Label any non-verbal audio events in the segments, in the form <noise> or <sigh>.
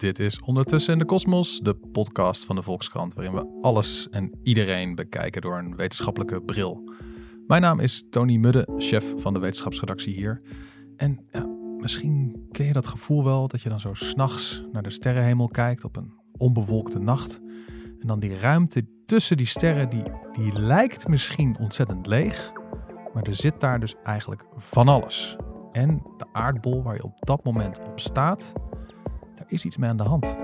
Dit is Ondertussen in de Kosmos, de podcast van de Volkskrant, waarin we alles en iedereen bekijken door een wetenschappelijke bril. Mijn naam is Tony Mudde, chef van de wetenschapsredactie hier. En ja, misschien ken je dat gevoel wel dat je dan zo s'nachts naar de sterrenhemel kijkt op een onbewolkte nacht. En dan die ruimte tussen die sterren, die, die lijkt misschien ontzettend leeg, maar er zit daar dus eigenlijk van alles. En de aardbol waar je op dat moment op staat, is iets mee aan de hand.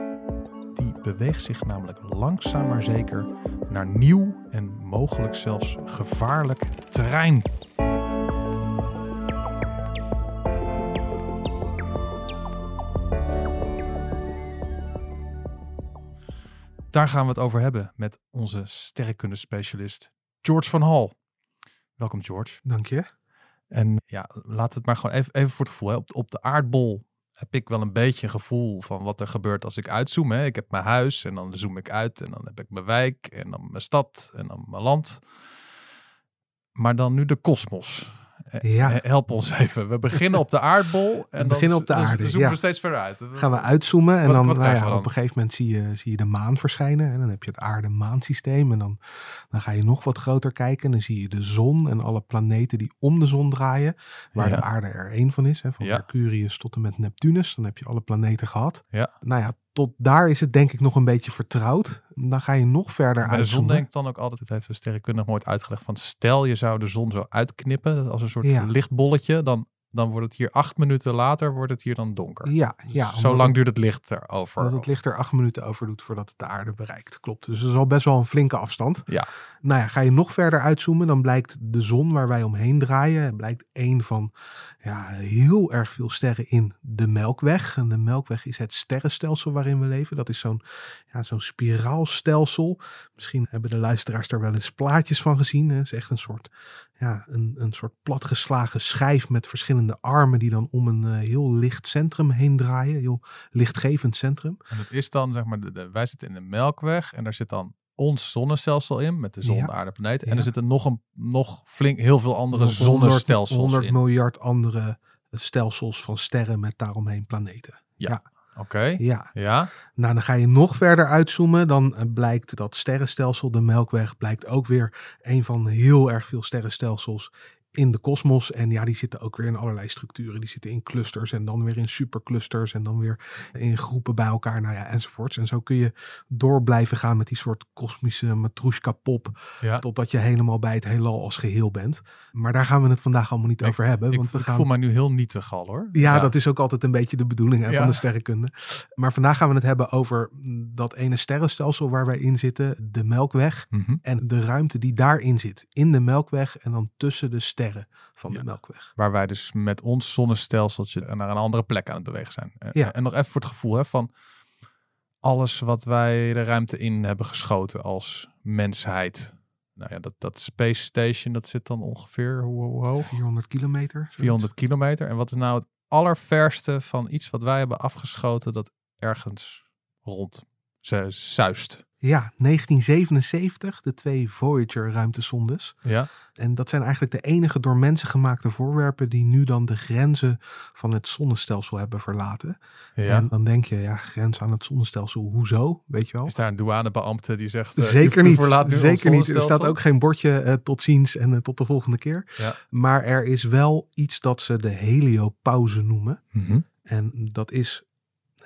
Die beweegt zich namelijk langzaam maar zeker naar nieuw en mogelijk zelfs gevaarlijk terrein. Daar gaan we het over hebben met onze sterrenkunde-specialist George van Hal. Welkom George. Dank je. En ja, laten we het maar gewoon even, even voor het gevoel. Hè. Op, op de aardbol heb ik wel een beetje een gevoel van wat er gebeurt als ik uitzoom. Hè. Ik heb mijn huis en dan zoom ik uit en dan heb ik mijn wijk en dan mijn stad en dan mijn land. Maar dan nu de kosmos. Ja. eh, Help ons even. We beginnen op de aardbol. <laughs> En dan beginnen op de dan aarde, ja. we steeds verder uit. Gaan we uitzoomen en Wat- dan, wat nou ja, dan? op een gegeven moment zie je, zie je de maan verschijnen. En dan heb je het aarde-maansysteem. En dan, dan ga je nog wat groter kijken. En dan zie je de zon en alle planeten die om de zon draaien. Waar de aarde er één van is. Hè, van. Mercurius tot en met Neptunus. Dan heb je alle planeten gehad. Ja. Nou ja, tot daar is het denk ik nog een beetje vertrouwd. Dan ga je nog verder Bij de zon uitzoomen. denk ik dan ook altijd, het heeft een sterrenkundig nooit uitgelegd, van stel je zou de zon zo uitknippen, als een soort Ja. lichtbolletje, dan, dan wordt het hier acht minuten later, wordt het hier dan donker. Ja, ja zo lang duurt het licht erover. Dat het licht er acht minuten over doet voordat het de aarde bereikt. Klopt. Dus dat is al best wel een flinke afstand. Ja. Nou ja, ga je nog verder uitzoomen, dan blijkt de zon waar wij omheen draaien, blijkt een van ja, heel erg veel sterren in de Melkweg. En de Melkweg is het sterrenstelsel waarin we leven. Dat is zo'n ja, zo'n spiraalstelsel. Misschien hebben de luisteraars daar wel eens plaatjes van gezien. Het is echt een soort, ja, een, een soort platgeslagen schijf met verschillende armen die dan om een eh, heel licht centrum heen draaien. Heel lichtgevend centrum. En het is dan, zeg maar, de, de- wij zitten in de Melkweg en daar zit dan ons zonnestelsel in met de zon, Ja. de aarde, planeten. En Ja. er zitten nog, een, nog flink heel veel andere Nog 100 zonnestelsels 100 in. miljard andere stelsels van sterren met daaromheen planeten. Oké, Ja, ja. nou dan ga je nog verder uitzoomen. Dan eh, blijkt dat sterrenstelsel, de Melkweg, blijkt ook weer een van heel erg veel sterrenstelsels in de kosmos. En ja, die zitten ook weer in allerlei structuren. Die zitten in clusters en dan weer in superclusters en dan weer in groepen bij elkaar, nou ja, enzovoorts. En zo kun je door blijven gaan met die soort kosmische matroeska pop ja. totdat je helemaal bij het heelal als geheel bent. Maar daar gaan we het vandaag allemaal niet Ik- over hebben. Ik, want we ik gaan... voel mij nu heel nietig al hoor. Ja, dat is ook altijd een beetje de bedoeling hè, Ja. van de sterrenkunde. Maar vandaag gaan we het hebben over dat ene sterrenstelsel waar wij in zitten, de Melkweg. Mhm. En de ruimte die daarin zit, in de Melkweg en dan tussen de sterren van Ja. de Melkweg. Waar wij dus met ons zonnestelseltje naar een andere plek aan het bewegen zijn. En- Ja. En nog even voor het gevoel hè, van alles wat wij de ruimte in hebben geschoten als mensheid. Nou ja, dat, dat Space Station, dat zit dan ongeveer hoe, hoe hoog? 400 kilometer. zoiets. 400 kilometer. En wat is nou het allerverste van iets wat wij hebben afgeschoten dat ergens rond ze zuist? Ja, 1977, de twee Voyager ruimtesondes. Ja, En dat zijn eigenlijk de enige door mensen gemaakte voorwerpen die nu dan de grenzen van het zonnestelsel hebben verlaten. ja. En dan denk je, ja, grens aan het zonnestelsel, hoezo? Weet je wel? Is daar een douanebeambte die zegt... eh, Zeker niet. verlaat nu Zeker niet. Er staat ook geen bordje eh, tot ziens en eh, tot de volgende keer. Ja. Maar er is wel iets dat ze de heliopauze noemen. Mhm. En dat is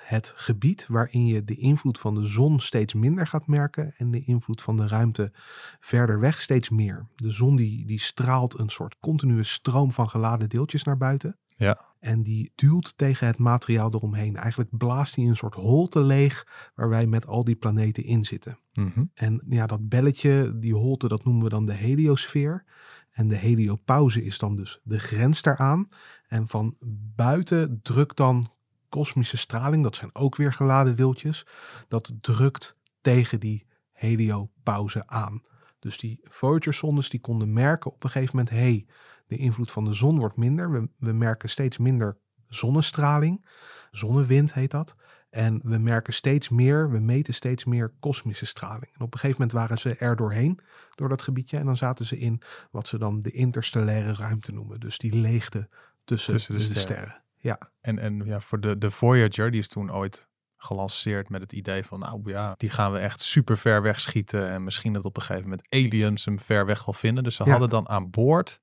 het gebied waarin je de invloed van de zon steeds minder gaat merken en de invloed van de ruimte verder weg steeds meer. De zon die, die straalt een soort continue stroom van geladen deeltjes naar buiten. Ja. En die duwt tegen het materiaal eromheen. Eigenlijk blaast hij een soort holte leeg waar wij met al die planeten in zitten. Mhm. En ja, dat belletje, die holte, dat noemen we dan de heliosfeer. En de heliopauze is dan dus de grens daaraan. En van buiten drukt dan kosmische straling, dat zijn ook weer geladen deeltjes, dat drukt tegen die heliopauze aan. Dus die Voyager-zondes die konden merken op een gegeven moment, hé, hey, de invloed van de zon wordt minder. We, we merken steeds minder zonnestraling. Zonnewind heet dat. En we merken steeds meer, we meten steeds meer kosmische straling. En op een gegeven moment waren ze er doorheen, door dat gebiedje. En dan zaten ze in wat ze dan de interstellaire ruimte noemen. Dus die leegte tussen, Tussen de de, sterren. sterren. Ja, En, en ja, voor de, de Voyager, die is toen ooit gelanceerd met het idee van, nou ja, die gaan we echt super ver weg schieten. En misschien dat op een gegeven moment aliens hem ver weg wel vinden. Dus ze Ja. hadden dan aan boord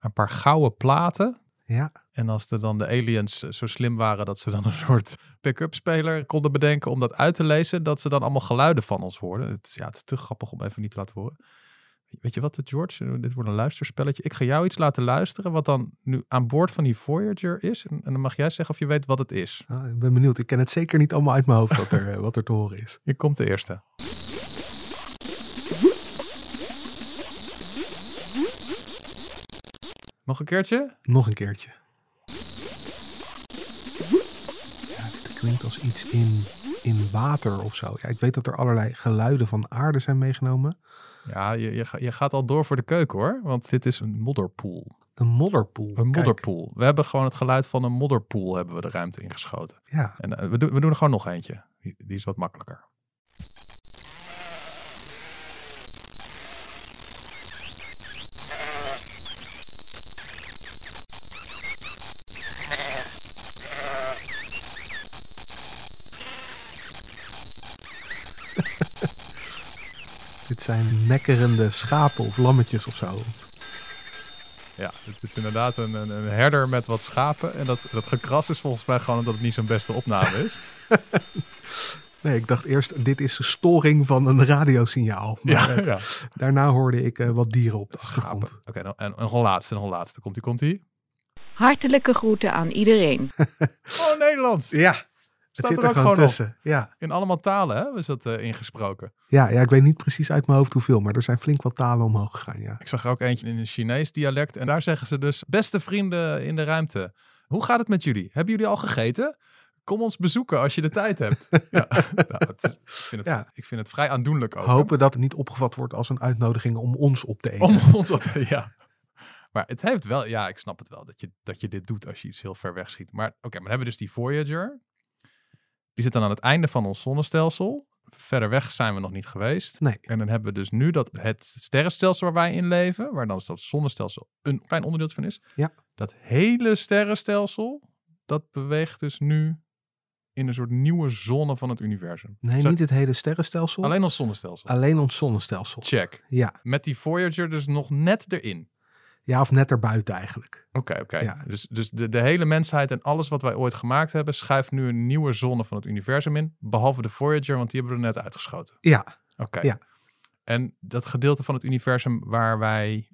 een paar gouden platen. Ja, En als er dan de aliens zo slim waren dat ze dan een soort pick-up speler konden bedenken om dat uit te lezen, dat ze dan allemaal geluiden van ons hoorden. Het is, ja, het is te grappig om even niet te laten horen. Weet je wat, George? Eh, Dit wordt een luisterspelletje. Ik ga jou iets laten luisteren wat dan nu aan boord van die Voyager is. En, en dan mag jij zeggen of je weet wat het is. Ah, ik ben benieuwd. Ik ken het zeker niet allemaal uit mijn hoofd wat er, eh, wat er te horen is. Hier komt de eerste. Nog een keertje? Nog een keertje. Ja, dit klinkt als iets in, in water of zo. Ja, ik weet dat er allerlei geluiden van aarde zijn meegenomen. Ja, je, je, je gaat al door voor de keuken hoor. Want dit is een modderpoel. Een modderpoel. Een Kijk, modderpoel. We hebben gewoon het geluid van een modderpoel hebben we de ruimte ingeschoten. Ja, En eh, we, doen, we doen er gewoon nog eentje. Die, die is wat makkelijker. Zijn nekkerende schapen of lammetjes of zo. Ja, het is inderdaad een, een, een herder met wat schapen. En dat, dat gekras is volgens mij gewoon omdat het niet zo'n beste opname is. <laughs> Nee, ik dacht eerst, dit is storing van een radiosignaal. Maar ja, het- ja. daarna hoorde ik eh, wat dieren op de Schapen. achtergrond. Oké, dan- en nog een laatste, nog een laatste. Komt-ie, komt-ie? Hartelijke groeten aan iedereen. <laughs> Oh, Nederlands! Ja, het zit er er ook gewoon gewoon op. tussen. Ja. In allemaal talen, hè? Was dat eh, ingesproken? Ja, ja, ik weet niet precies uit mijn hoofd hoeveel, maar er zijn flink wat talen omhoog gegaan, ja. Ik zag er ook eentje in een Chinees dialect. En daar zeggen ze dus: Beste vrienden in de ruimte, hoe gaat het met jullie? Hebben jullie al gegeten? Kom ons bezoeken als je de tijd hebt. <laughs> ja, nou, is- ik, vind het, Ja. ik vind het vrij aandoenlijk ook. hè? Hopen dat het niet opgevat wordt als een uitnodiging om ons op te eten. Om ons wat, ja. Maar het heeft wel, ja, ik snap het wel dat je, dat je dit doet als je iets heel ver weg schiet. Maar oké, maar dan hebben we dus die Voyager. Die zit dan aan het einde van ons zonnestelsel. Verder weg zijn we nog niet geweest. Nee. En dan hebben we dus nu dat het sterrenstelsel waar wij in leven, waar dan dat zonnestelsel een klein onderdeel van is. Ja. Dat hele sterrenstelsel, dat beweegt dus nu in een soort nieuwe zone van het universum. Nee, Zo- niet het hele sterrenstelsel. Alleen ons zonnestelsel. Alleen ons zonnestelsel. Check. Ja. Met die Voyager dus nog net erin. Ja, of net erbuiten eigenlijk. Oké, oké. Ja. Dus, dus de, de hele mensheid en alles wat wij ooit gemaakt hebben, schuift nu een nieuwe zone van het universum in. Behalve de Voyager, want die hebben we er net uitgeschoten. Ja, Oké. Ja. En dat gedeelte van het universum waar wij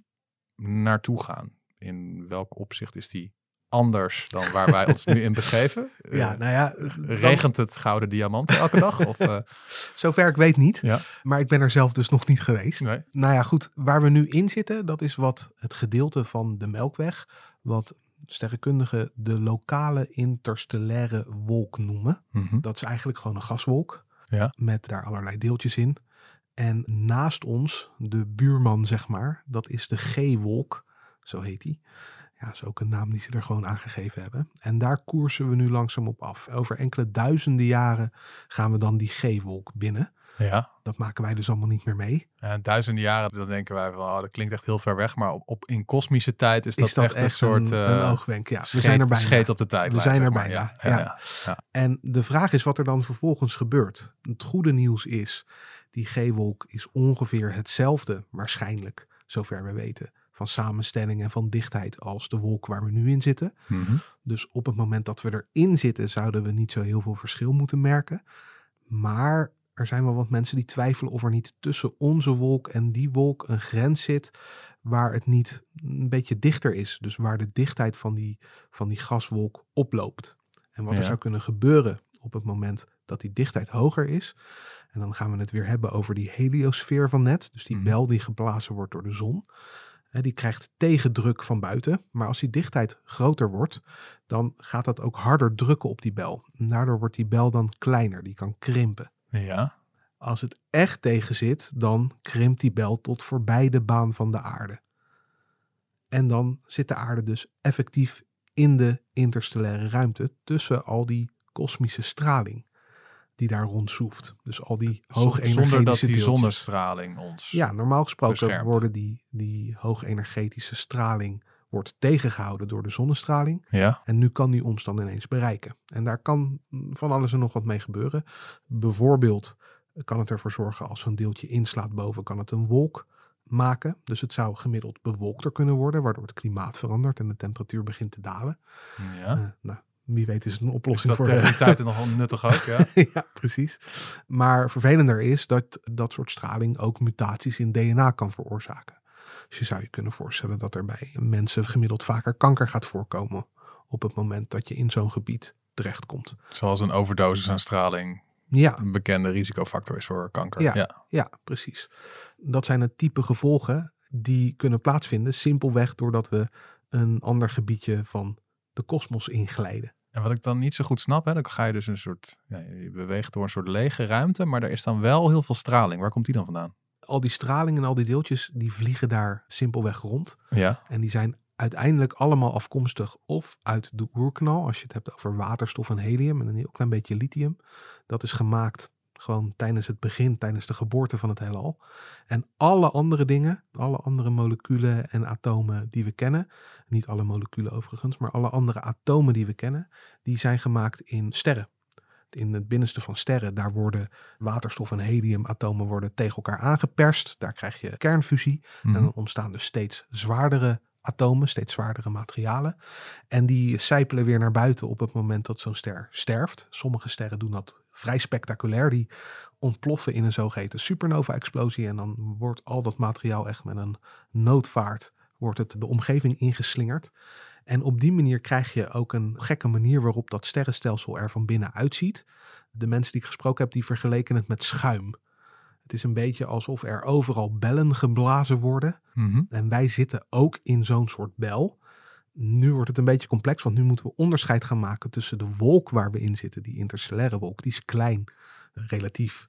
naartoe gaan, in welk opzicht is die anders dan waar wij ons nu in begeven? <laughs> ja Eh, nou ja. dan- regent het gouden diamanten elke dag? Of, <laughs> eh, Zover ik weet niet. ja, Maar ik ben er zelf dus nog niet geweest. nee. Nou ja, goed. Waar we nu in zitten, dat is wat het gedeelte van de Melkweg, wat sterrenkundigen de lokale interstellaire wolk noemen. Mhm. Dat is eigenlijk gewoon een gaswolk. Ja. Met daar allerlei deeltjes in. En naast ons, de buurman zeg maar, dat is de G-wolk. Zo heet die. Ja, dat is ook een naam die ze er gewoon aan gegeven hebben. En daar koersen we nu langzaam op af. Over enkele duizenden jaren gaan we dan die G-wolk binnen. Ja. Dat maken wij dus allemaal niet meer mee. En duizenden jaren, dan denken wij van, oh, dat klinkt echt heel ver weg. Maar op, op, in kosmische tijd is dat, is dat echt, een soort... een, eh, oogwenk? Ja, we zijn er bijna. scheet op de tijd. We zijn er bijna, Ja, ja, ja. ja. En de vraag is wat er dan vervolgens gebeurt. Het goede nieuws is, die G-wolk is ongeveer hetzelfde, waarschijnlijk, zover we weten, van samenstelling en van dichtheid als de wolk waar we nu in zitten. Mhm. Dus op het moment dat we erin zitten, zouden we niet zo heel veel verschil moeten merken. Maar er zijn wel wat mensen die twijfelen of er niet tussen onze wolk en die wolk een grens zit waar het niet een beetje dichter is. Dus waar de dichtheid van die, van die gaswolk oploopt. En wat er zou kunnen gebeuren op het moment dat die dichtheid hoger is. En dan gaan we het weer hebben over die heliosfeer van net. Dus die Mhm. bel die geblazen wordt door de zon. Die krijgt tegendruk van buiten. Maar als die dichtheid groter wordt, dan gaat dat ook harder drukken op die bel. Daardoor wordt die bel dan kleiner. Die kan krimpen. Ja. Als het echt tegen zit, dan krimpt die bel tot voorbij de baan van de aarde. En dan zit de aarde dus effectief in de interstellaire ruimte tussen al die kosmische straling die daar rondzoeft. Dus al die hoogenergetische Zonder dat die deeltjes. zonnestraling ons... Ja, normaal gesproken beschermt. worden die, die hoogenergetische straling wordt tegengehouden door de zonnestraling. Ja. En nu kan die ons dan ineens bereiken. En daar kan van alles en nog wat mee gebeuren. Bijvoorbeeld kan het ervoor zorgen als zo'n deeltje inslaat boven, kan het een wolk maken. Dus het zou gemiddeld bewolkter kunnen worden, waardoor het klimaat verandert en de temperatuur begint te dalen. ja. Eh, nou, wie weet is het een Is oplossing dat voor tegen de... die tijd nog wel nuttig ook, ja? <laughs> ja, precies. Maar vervelender is dat dat soort straling ook mutaties in DNA kan veroorzaken. Dus je zou je kunnen voorstellen dat er bij mensen gemiddeld vaker kanker gaat voorkomen op het moment dat je in zo'n gebied terechtkomt. Zoals een overdosis aan straling Ja, een bekende risicofactor is voor kanker. Ja. ja. ja, precies. Dat zijn het type gevolgen die kunnen plaatsvinden simpelweg doordat we een ander gebiedje van de kosmos inglijden. En wat ik dan niet zo goed snap, hè, dan ga je dus een soort, ja, je beweegt door een soort lege ruimte, maar er is dan wel heel veel straling. Waar komt die dan vandaan? Al die straling en al die deeltjes, die vliegen daar simpelweg rond. Ja, En die zijn uiteindelijk allemaal afkomstig of uit de oerknal, als je het hebt over waterstof en helium en een heel klein beetje lithium. Dat is gemaakt gewoon tijdens het begin, tijdens de geboorte van het heelal. En alle andere dingen, alle andere moleculen en atomen die we kennen, niet alle moleculen overigens, maar alle andere atomen die we kennen, die zijn gemaakt in sterren. In het binnenste van sterren, daar worden waterstof en heliumatomen worden tegen elkaar aangeperst. Daar krijg je kernfusie. Mhm. En dan ontstaan dus steeds zwaardere atomen, steeds zwaardere materialen. En die sijpelen weer naar buiten op het moment dat zo'n ster sterft. Sommige sterren doen dat vrij spectaculair. Die ontploffen in een zogeheten supernova-explosie. En dan wordt al dat materiaal echt met een noodvaart wordt het de omgeving ingeslingerd. En op die manier krijg je ook een gekke manier waarop dat sterrenstelsel er van binnen uitziet. De mensen die ik gesproken heb, die vergeleken het met schuim. Het is een beetje alsof er overal bellen geblazen worden. Mhm. En wij zitten ook in zo'n soort bel. Nu wordt het een beetje complex, want nu moeten we onderscheid gaan maken tussen de wolk waar we in zitten, die interstellaire wolk. Die is klein, relatief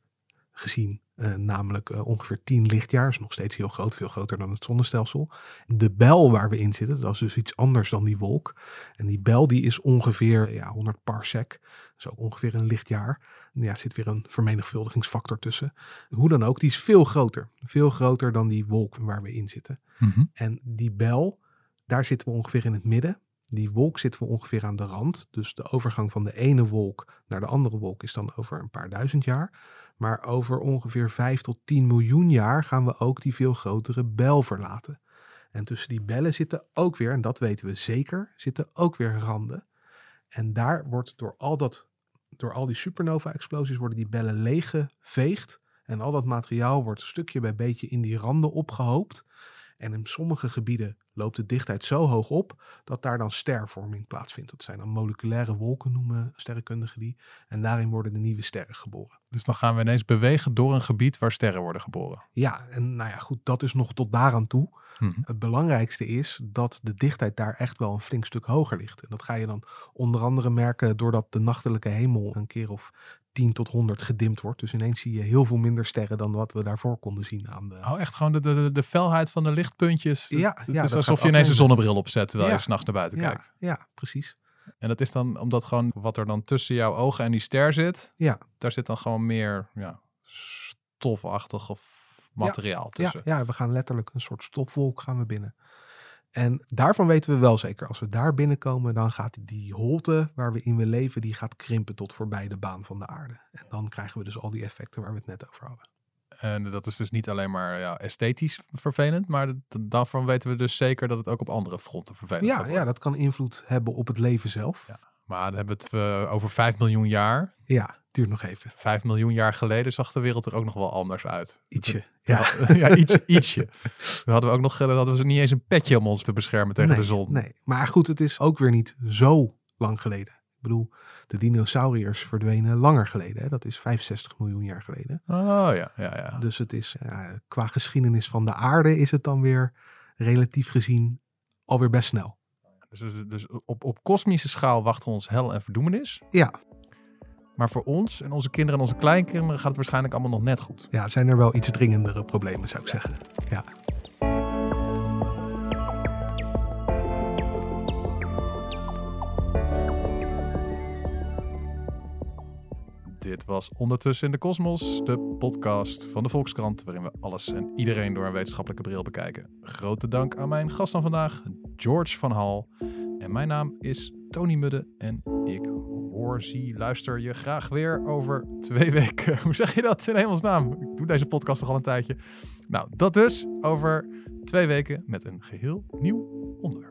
gezien, eh, namelijk eh, ongeveer 10 lichtjaar. Is nog steeds heel groot, veel groter dan het zonnestelsel. De bel waar we in zitten, dat is dus iets anders dan die wolk. En die bel die is ongeveer ja, 100 parsec, dus ook ongeveer een lichtjaar. Ja, zit weer een vermenigvuldigingsfactor tussen. Hoe dan ook, die is veel groter. Veel groter dan die wolk waar we in zitten. Mhm. En die bel, daar zitten we ongeveer in het midden. Die wolk zitten we ongeveer aan de rand. Dus de overgang van de ene wolk naar de andere wolk is dan over een paar duizend jaar. Maar over ongeveer 5 tot 10 miljoen jaar gaan we ook die veel grotere bel verlaten. En tussen die bellen zitten ook weer, en dat weten we zeker, zitten ook weer randen. En daar wordt door al, dat, door al die supernova-explosies worden die bellen leeggeveegd. En al dat materiaal wordt stukje bij beetje in die randen opgehoopt. En in sommige gebieden loopt de dichtheid zo hoog op dat daar dan stervorming plaatsvindt. Dat zijn dan moleculaire wolken, noemen sterrenkundigen die. En daarin worden de nieuwe sterren geboren. Dus dan gaan we ineens bewegen door een gebied waar sterren worden geboren. Ja, en nou ja, goed, dat is nog tot daaraan toe. Mhm. Het belangrijkste is dat de dichtheid daar echt wel een flink stuk hoger ligt. En dat ga je dan onder andere merken doordat de nachtelijke hemel een keer of 10 tot 100 gedimd wordt. Dus ineens zie je heel veel minder sterren dan wat we daarvoor konden zien aan de... Oh, echt gewoon de, de, de felheid van de lichtpuntjes. Ja, het ja, is alsof je ineens een zonnebril opzet terwijl Ja. je s'nachts naar buiten ja, kijkt. ja, precies. En dat is dan omdat gewoon wat er dan tussen jouw ogen en die ster zit, Ja. daar zit dan gewoon meer ja, stofachtig of materiaal tussen. Ja, ja, we gaan letterlijk een soort stofwolk gaan we binnen. En daarvan weten we wel zeker, als we daar binnenkomen, dan gaat die holte waar we in we leven, die gaat krimpen tot voorbij de baan van de aarde. En dan krijgen we dus al die effecten waar we het net over hadden. En dat is dus niet alleen maar ja, esthetisch vervelend, maar dat- daarvan weten we dus zeker dat het ook op andere fronten vervelend Ja, gaat worden. ja, dat kan invloed hebben op het leven zelf. Ja. Maar dan hebben we het eh, over 5 miljoen jaar. Ja, duurt nog even. 5 miljoen jaar geleden zag de wereld er ook nog wel anders uit. Ietsje. Ja, <laughs> Ja. ja iets, ietsje. Dan hadden we ook nog dan hadden we niet eens een petje om ons te beschermen tegen nee, de zon. Nee, maar goed, het is ook weer niet zo lang geleden. Ik bedoel, de dinosauriërs verdwenen langer geleden. Hè? Dat is 65 miljoen jaar geleden. Oh ja, ja, ja. Dus het is ja, qua geschiedenis van de aarde is het dan weer relatief gezien alweer best snel. Dus, dus, dus op, op kosmische schaal wachten ons hel en verdoemenis. Ja, Maar voor ons en onze kinderen en onze kleinkinderen gaat het waarschijnlijk allemaal nog net goed. ja, zijn er wel iets dringendere problemen, zou ik zeggen. Ja. Dit was Ondertussen in de Kosmos, de podcast van de Volkskrant, waarin we alles en iedereen door een wetenschappelijke bril bekijken. Grote dank aan mijn gast van vandaag, George van Hal. En mijn naam is Tony Mudde en ik hoor, zie, luister je graag weer over twee <laughs> weken. Hoe zeg je dat in hemelsnaam? Ik doe deze podcast toch al een tijdje. Nou, dat dus over twee weken met een geheel nieuw onderwerp.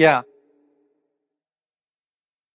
ja,